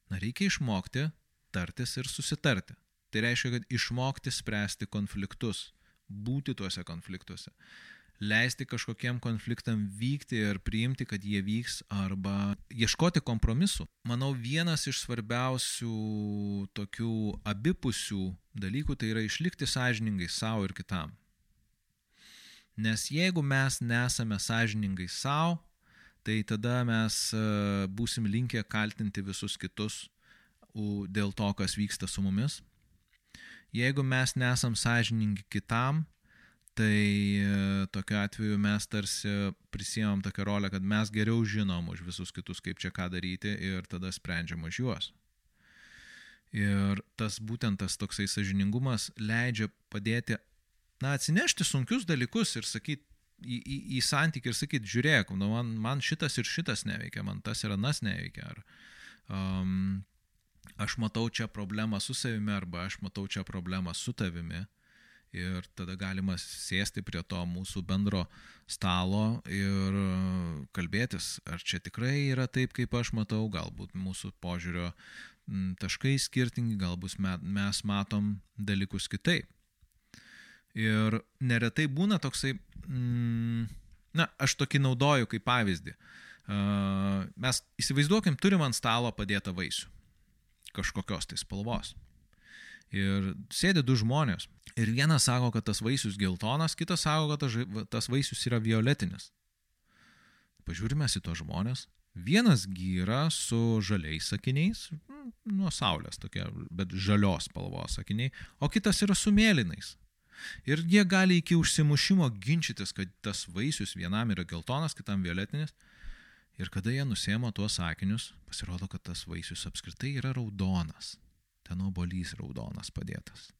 na reikia išmokti tartis ir susitarti. Tai reiškia, kad išmokti spręsti konfliktus, būti tuose konfliktuose leisti kažkokiem konfliktam vykti ir priimti, kad jie vyks arba ieškoti kompromisų. Manau, vienas iš svarbiausių tokių abipusių dalykų tai yra išlikti sąžiningai savo ir kitam. Nes jeigu mes nesame sąžiningai savo, tai tada mes e, būsim linkę kaltinti visus kitus dėl to, kas vyksta su mumis. Jeigu mes nesam sąžiningi kitam, tai e, tokiu atveju mes tarsi prisijėmam tokią rolę, kad mes geriau žinom už visus kitus, kaip čia ką daryti ir tada sprendžiam už juos. Ir tas būtent tas toksai sažiningumas leidžia padėti, na, atsinešti sunkius dalykus ir sakyti, į, į, į santykį ir sakyti, žiūrėk, nu, man, man šitas ir šitas neveikia, man tas ir anas neveikia. Ar, um, aš matau čia problemą su savimi arba aš matau čia problemą su tavimi ir tada galima sėsti prie to mūsų bendro stalo ir kalbėtis, ar čia tikrai yra taip, kaip aš matau, galbūt mūsų požiūrio taškai skirtingi, galbūt mes matom dalykus kitaip. Ir neretai būna toksai, na, aš tokį naudoju kaip pavyzdį. Mes įsivaizduokim, turim ant stalo padėtą vaisių kažkokios tai spalvos. Ir sėdi du žmonės. Ir vienas sako, kad tas vaisius geltonas, kitas sako, kad tas vaisius yra violetinis. Pažiūrime į tos žmonės. Vienas gyra su žaliais sakiniais, nu, nuo saulės tokie, bet žalios spalvos sakiniai, o kitas yra su mėlynais. Ir jie gali iki užsimušimo ginčytis, kad tas vaisius vienam yra geltonas, kitam violetinis. Ir kada jie nusėmo tuos sakinius, pasirodo, kad tas vaisius apskritai yra raudonas ten obolys raudonas padėtas.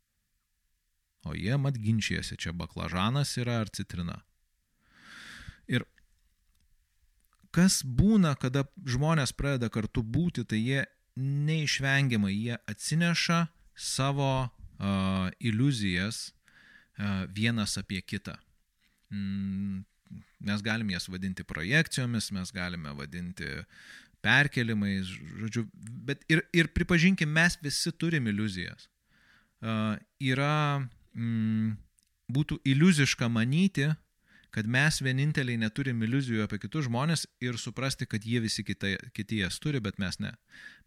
O jie mat ginčijasi, čia baklažanas yra ar citrina. Ir kas būna, kada žmonės pradeda kartu būti, tai jie neišvengiamai, jie atsineša savo uh, iliuzijas uh, vienas apie kitą. Mm, mes galim jas vadinti projekcijomis, mes galime vadinti perkelimais, žodžiu, bet ir, ir pripažinkim, mes visi turim iliuzijas. Uh, yra, mm, būtų iliuziška manyti, kad mes vieninteliai neturim iliuzijų apie kitus žmonės ir suprasti, kad jie visi kita, kiti jas turi, bet mes ne.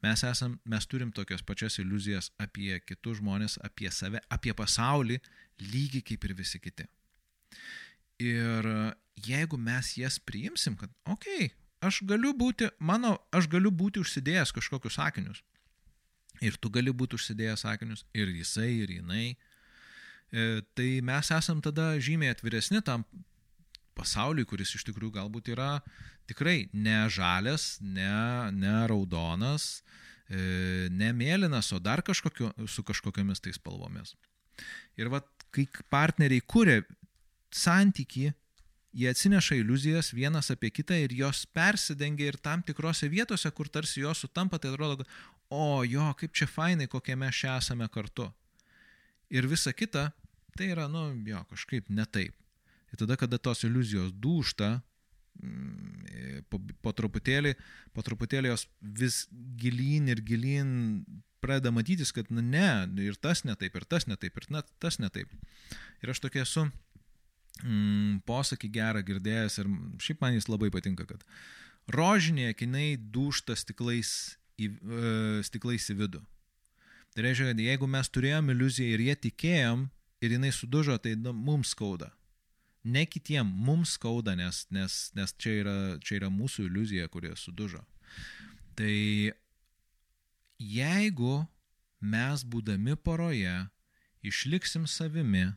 Mes, esam, mes turim tokias pačias iliuzijas apie kitus žmonės, apie save, apie pasaulį, lygiai kaip ir visi kiti. Ir jeigu mes jas priimsim, kad, okei, okay, aš galiu būti, mano, aš galiu būti užsidėjęs kažkokius sakinius. Ir tu gali būti užsidėjęs sakinius, ir jisai, ir jinai. E, tai mes esam tada žymiai atviresni tam pasauliui, kuris iš tikrųjų galbūt yra tikrai ne žalias, ne, ne raudonas, e, ne mėlynas, o dar kažkokio, su kažkokiamis tais spalvomis. Ir va, kai partneriai kūrė santyki, Jie atsineša iliuzijas vienas apie kitą ir jos persidengia ir tam tikrose vietose, kur tarsi jos sutampa, tai atrodo, o jo, kaip čia fainai, kokie mes čia esame kartu. Ir visa kita, tai yra, nu, jo, kažkaip ne taip. Ir tada, kada tos iliuzijos dūšta, mm, po, po truputėlį, po truputėlį jos vis gilyn ir gilyn pradeda matytis, kad, nu, ne, ir tas netaip, ir tas netaip, ir na, tas netaip. Ir aš tokia esu mm, posakį gerą girdėjęs ir šiaip man jis labai patinka, kad rožiniai akiniai dūšta stiklais į, e, stiklais į vidų. Tai reiškia, kad jeigu mes turėjom iliuziją ir jie tikėjom ir jinai sudužo, tai nu, mums skauda. Ne kitiem, mums skauda, nes, nes, nes čia, yra, čia yra mūsų iliuzija, kurie sudužo. Tai jeigu mes būdami poroje išliksim savimi,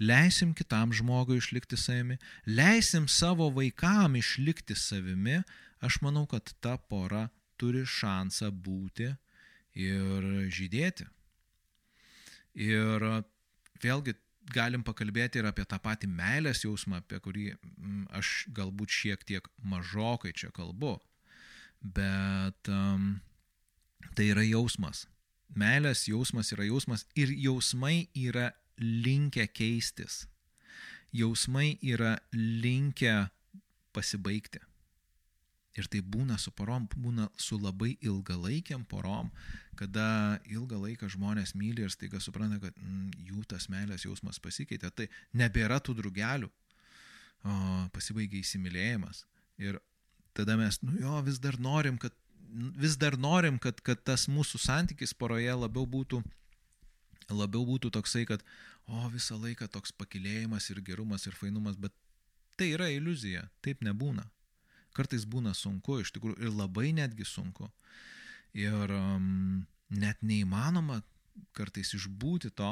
leisim kitam žmogui išlikti savimi, leisim savo vaikam išlikti savimi, aš manau, kad ta pora turi šansą būti ir žydėti. Ir vėlgi galim pakalbėti ir apie tą patį meilės jausmą, apie kurį mm, aš galbūt šiek tiek mažokai čia kalbu. Bet um, tai yra jausmas. Meilės jausmas yra jausmas ir jausmai yra linkę keistis. Jausmai yra linkę pasibaigti. Ir tai būna su porom, būna su labai ilgalaikiam porom, kada ilgą laiką žmonės myli ir staiga supranta, kad mm, jų tas meilės jausmas pasikeitė. Tai nebėra tų drugelių, o pasibaigia įsimylėjimas. Ir tada mes, nu jo, vis dar norim, kad, vis dar norim, kad, kad tas mūsų santykis poroje labiau būtų, labiau būtų toksai, kad, o visą laiką toks pakilėjimas ir gerumas ir fainumas, bet tai yra iliuzija, taip nebūna. Kartais būna sunku, iš tikrųjų, ir labai netgi sunku. Ir um, net neįmanoma kartais išbūti to,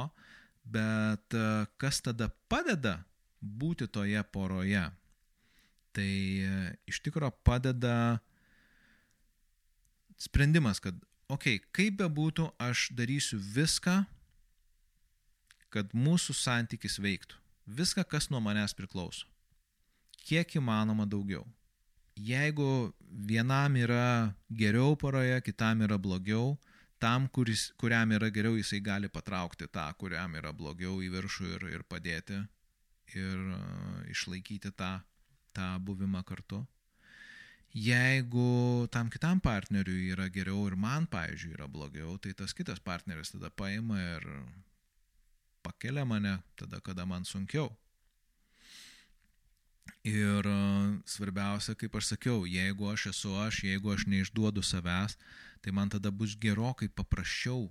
bet uh, kas tada padeda būti toje poroje? Tai uh, iš tikrųjų padeda sprendimas, kad, okei, okay, kaip bebūtų, aš darysiu viską, kad mūsų santykis veiktų. Viską, kas nuo manęs priklauso. Kiek įmanoma daugiau jeigu vienam yra geriau poroje, kitam yra blogiau, tam, kuris, kuriam yra geriau, jisai gali patraukti tą, kuriam yra blogiau į viršų ir, ir padėti ir uh, išlaikyti tą, tą buvimą kartu. Jeigu tam kitam partneriui yra geriau ir man, pavyzdžiui, yra blogiau, tai tas kitas partneris tada paima ir pakelia mane tada, kada man sunkiau. Ir e, svarbiausia, kaip aš sakiau, jeigu aš esu aš, jeigu aš neišduodu savęs, tai man tada bus gerokai paprasčiau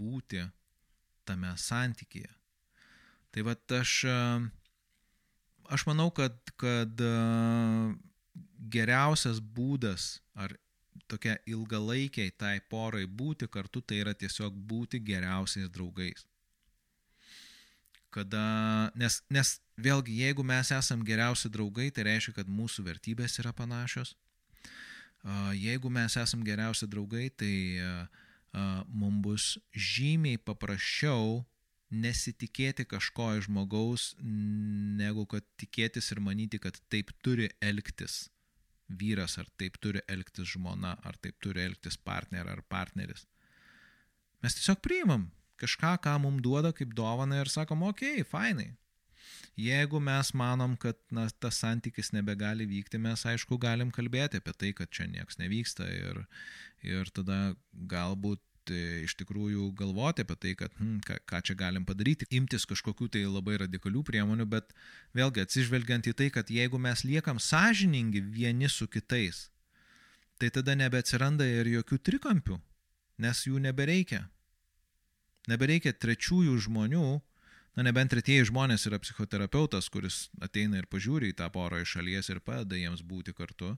būti tame santykėje. Tai va aš, e, aš manau, kad, kad e, geriausias būdas ar tokia ilgalaikiai tai porai būti kartu, tai yra tiesiog būti geriausiais draugais kada, nes, nes vėlgi, jeigu mes esam geriausi draugai, tai reiškia, kad mūsų vertybės yra panašios. Jeigu mes esam geriausi draugai, tai mums bus žymiai paprasčiau nesitikėti kažko iš žmogaus, negu kad tikėtis ir manyti, kad taip turi elgtis vyras, ar taip turi elgtis žmona, ar taip turi elgtis partneris ar partneris. Mes tiesiog priimam, kažką, ką mums duoda kaip dovana ir sakom, okei, okay, fainai. Jeigu mes manom, kad na, tas santykis nebegali vykti, mes aišku galim kalbėti apie tai, kad čia nieks nevyksta ir, ir tada galbūt e, iš tikrųjų galvoti apie tai, kad hm, ką, ką čia galim padaryti, imtis kažkokių tai labai radikalių priemonių, bet vėlgi atsižvelgiant į tai, kad jeigu mes liekam sąžiningi vieni su kitais, tai tada nebeatsiranda ir jokių trikampių, nes jų nebereikia. Nebereikia trečiųjų žmonių, na nebent tretieji žmonės yra psichoterapeutas, kuris ateina ir pažiūri į tą porą iš šalies ir padeda jiems būti kartu,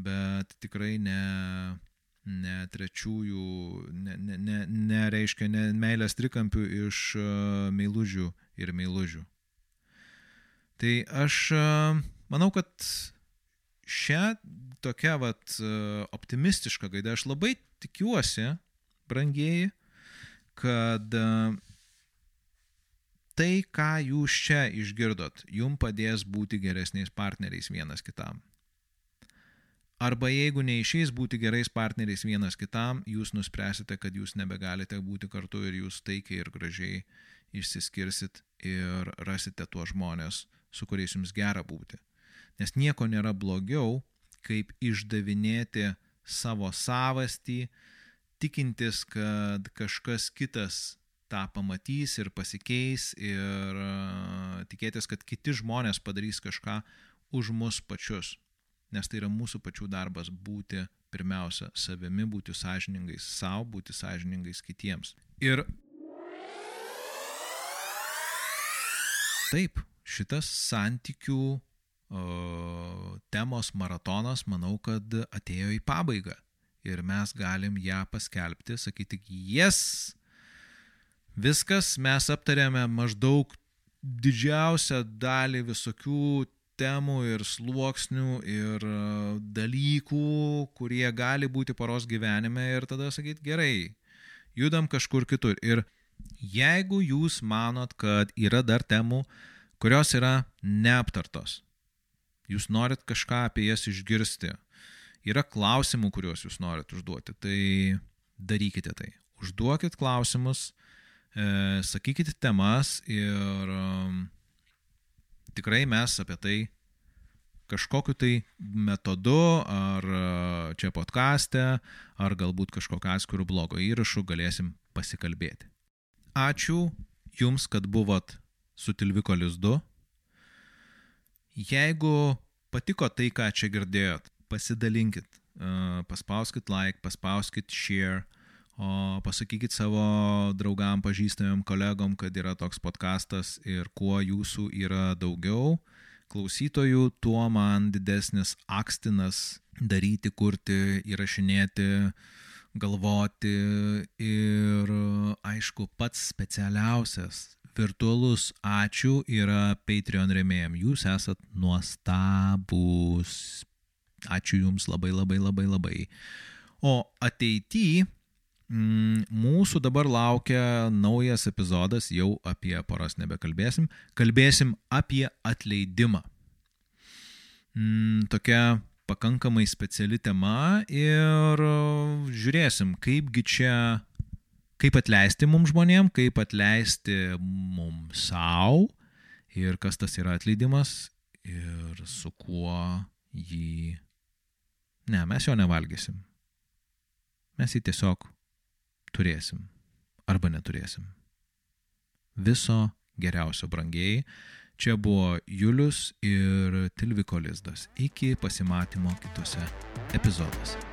bet tikrai ne, ne trečiųjų, ne, ne, ne, ne reiškia, ne meilės trikampių iš uh, meilužių ir meilužių. Tai aš uh, manau, kad šią tokią vat, uh, optimistišką gaidą aš labai tikiuosi, brangieji, kad e, tai, ką jūs čia išgirdot, jum padės būti geresniais partneriais vienas kitam. Arba jeigu neišeis būti gerais partneriais vienas kitam, jūs nuspręsite, kad jūs nebegalite būti kartu ir jūs taikiai ir gražiai išsiskirsit ir rasite tuos žmonės, su kuriais jums gera būti. Nes nieko nėra blogiau, kaip išdavinėti savo savastį, tikintis, kad kažkas kitas tą pamatys ir pasikeis ir tikėtis, kad kiti žmonės padarys kažką už mus pačius. Nes tai yra mūsų pačių darbas būti pirmiausia savimi, būti sąžiningais savo, būti sąžiningais kitiems. Ir taip, šitas santykių o, temos maratonas, manau, kad atėjo į pabaigą ir mes galim ją paskelbti, sakyti, jes, viskas, mes aptarėme maždaug didžiausią dalį visokių temų ir sluoksnių ir e, dalykų, kurie gali būti paros gyvenime ir tada sakyti, gerai, judam kažkur kitur. Ir jeigu jūs manot, kad yra dar temų, kurios yra neaptartos, jūs norit kažką apie jas išgirsti, yra klausimų, kuriuos jūs norit užduoti, tai darykite tai. užduokit klausimus, e, sakykit temas ir e, tikrai mes apie tai kažkokiu tai metodu, ar e, čia podkastė, ar galbūt kažkokiu atskiru blogo įrašu galėsim pasikalbėti. Ačiū Jums, kad buvot su Tilviko lizdu. Jeigu patiko tai, ką čia girdėjot, pasidalinkit, paspauskit like, paspauskit share, o pasakykit savo draugam, pažįstamiem kolegom, kad yra toks podkastas ir kuo jūsų yra daugiau, klausytojų, tuo man didesnis akstinas daryti, kurti, įrašinėti, galvoti ir aišku, pats specialiausias virtualus ačiū yra Patreon remėjim. Jūs esat nuostabus. Ačiū Jums labai labai labai labai. O ateityje Mm, mūsų dabar laukia naujas epizodas, jau apie poras nebekalbėsim, kalbėsim apie atleidimą. Mm, tokia pakankamai speciali tema ir žiūrėsim, kaipgi čia, kaip atleisti mums žmonėm, kaip atleisti mums savo ir kas tas yra atleidimas ir su kuo jį... Ne, mes jo nevalgysim. Mes jį tiesiog turėsim arba neturėsim. Viso geriausio brangiai. Čia buvo Julius ir Tilviko Lizdas. Iki pasimatymo kitose epizoduose.